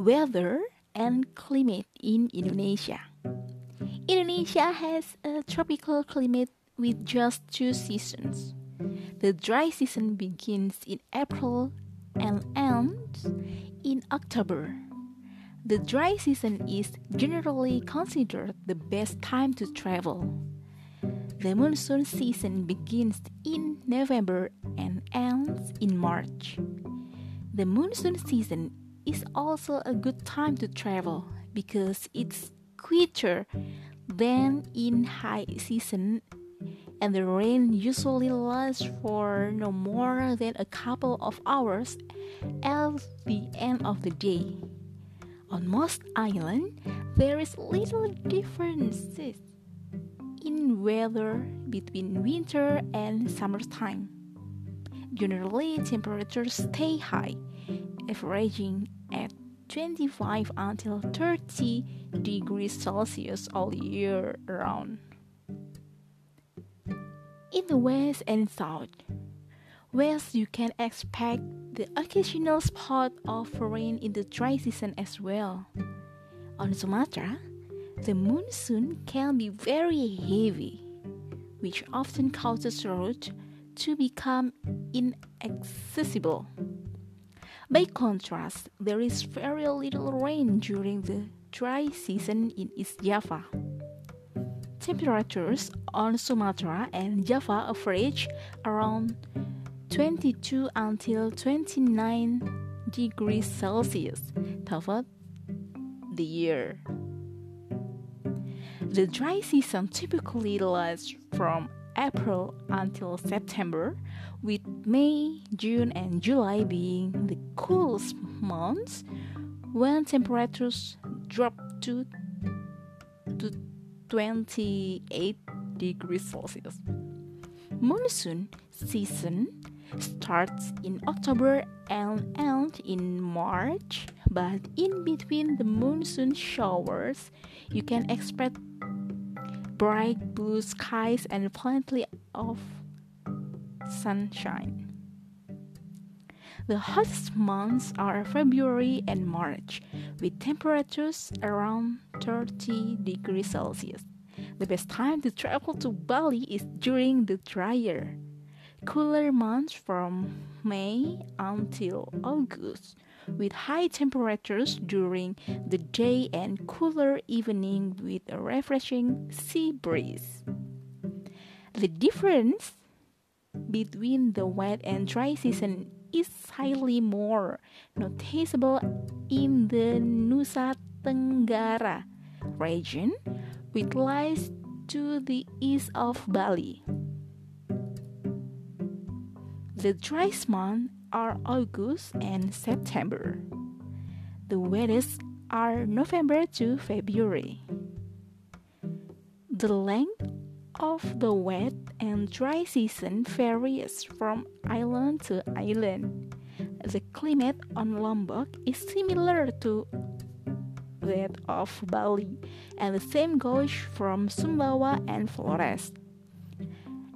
weather and mm. climate in mm. Indonesia. Indonesia has a tropical climate with just two seasons. The dry season begins in April and ends in October. The dry season is generally considered the best time to travel. The monsoon season begins in November and ends in March. The monsoon season is also a good time to travel because it's quieter than in high season and the rain usually lasts for no more than a couple of hours at the end of the day. On most islands, there is little differences in weather between winter and summertime. Generally, temperatures stay high, averaging at 25 until 30 degrees Celsius all year round. In the west and south, west you can expect the occasional spot of rain in the dry season as well. On Sumatra, the monsoon can be very heavy, which often causes roads to become inaccessible. By contrast, there is very little rain during the dry season in East Java. Temperatures on Sumatra and Java average around 22 until 29 degrees Celsius throughout the year. The dry season typically lasts from April until September, with May, June, and July being the coolest months when temperatures drop to, to 28 degrees Celsius. Monsoon season starts in October and ends in March, but in between the monsoon showers, you can expect bright blue skies and plenty of sunshine. The hottest months are February and March, with temperatures around 30 degrees Celsius. The best time to travel to Bali is during the drier, cooler months from May until August with high temperatures during the day and cooler evening with a refreshing sea breeze. The difference between the wet and dry season is slightly more noticeable in the Nusa Tenggara region, which lies to the east of Bali. The dry months are August and September. The wettest are November to February. The length of the wet and dry season varies from island to island. The climate on Lombok is similar to that of Bali, and the same goes from Sumbawa and Flores.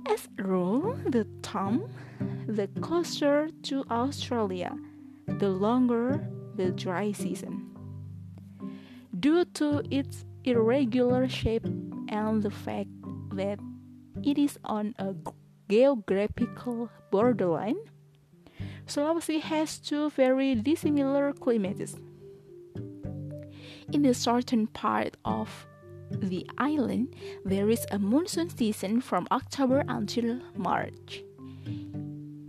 As a rule, the term the closer to Australia, the longer the dry season. Due to its irregular shape and the fact that it is on a geographical borderline, Sulawesi has two very dissimilar climates. In the southern part of the island, there is a monsoon season from October until March.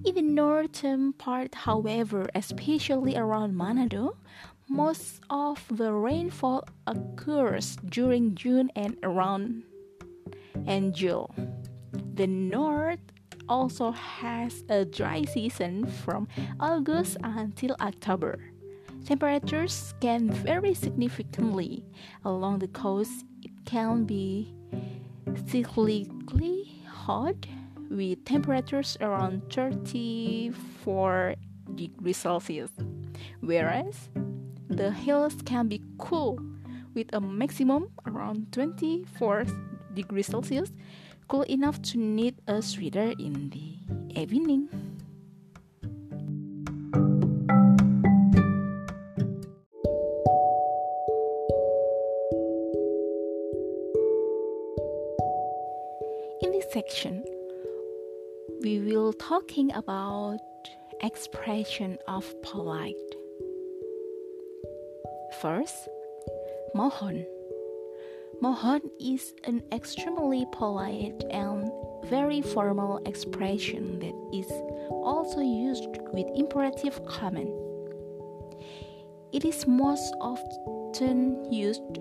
In the northern part, however, especially around Manado, most of the rainfall occurs during June and around and July. The north also has a dry season from August until October. Temperatures can vary significantly. Along the coast, it can be cyclically hot with temperatures around 34 degrees Celsius, whereas the hills can be cool with a maximum around 24 degrees Celsius, cool enough to need a sweater in the evening. In this section, we will talking about expression of polite. First, mohon. Mohon is an extremely polite and very formal expression that is also used with imperative command. It is most often used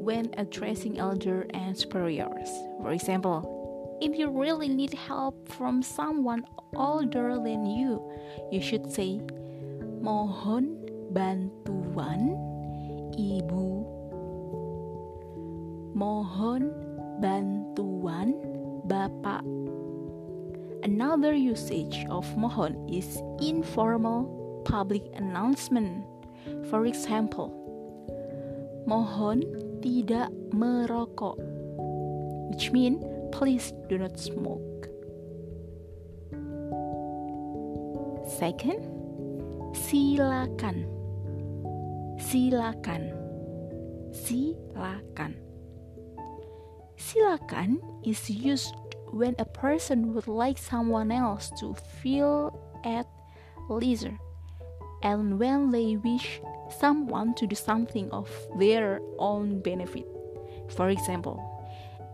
when addressing elder and superiors. For example, if you really need help from someone older than you, you should say, Mohon bantuan ibu. Mohon bantuan bapak. Another usage of mohon is informal public announcement. For example, mohon tidak merokok, which means please do not smoke. Second, silakan. Silakan. Silakan. Silakan is used when a person would like someone else to feel at leisure and when they wish someone to do something of their own benefit. For example,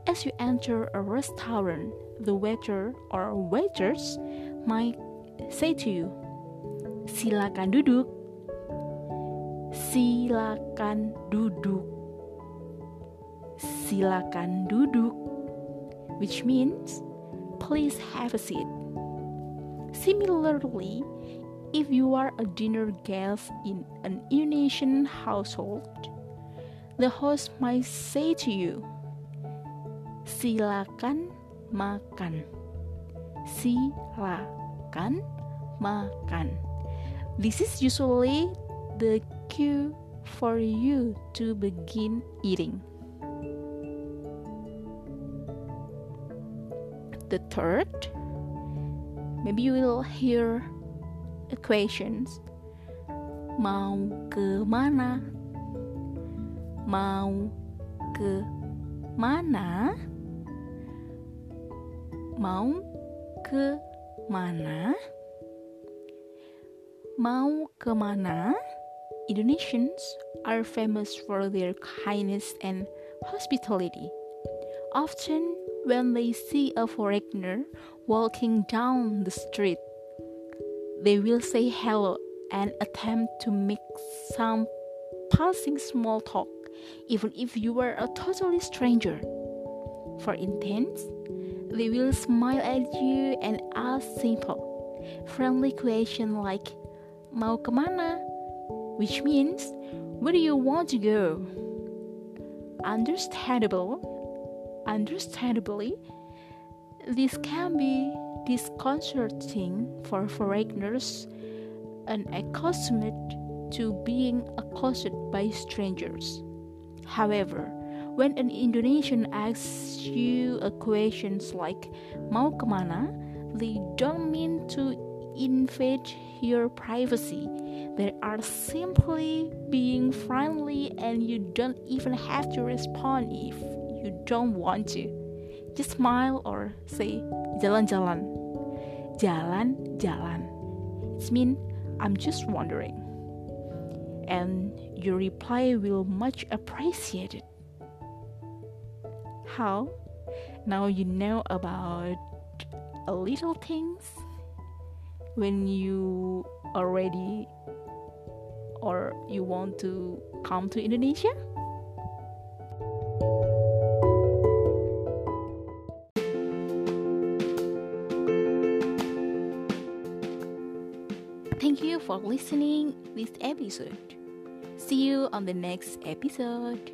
as you enter a restaurant, the waiter or waiters might say to you, "Silakan duduk." Silakan duduk. Silakan duduk, which means please have a seat. Similarly, if you are a dinner guest in an Indonesian household, the host might say to you, "Silakan makan." Silakan makan. This is usually the cue for you to begin eating. The third, maybe you will hear equations. Mau ke mana? Mau ke mana? Mau ke mana? Mau ke mana? Indonesians are famous for their kindness and hospitality. Often, when they see a foreigner walking down the street, they will say hello and attempt to make some passing small talk, even if you are a totally stranger. For instance, they will smile at you and ask simple, friendly questions like, Mau kemana? Which means, where do you want to go? Understandable, understandably, this can be disconcerting for foreigners unaccustomed to being accosted by strangers. However, when an Indonesian asks you a question like "Mau kemana," they don't mean to invade your privacy. They are simply being friendly, and you don't even have to respond if you don't want to. Just smile or say jalan-jalan. Jalan-jalan. It means I'm just wondering. And your reply will much appreciated. How? Now you know about a little things when you already or you want to come to Indonesia? Thank you for listening this episode. See you on the next episode.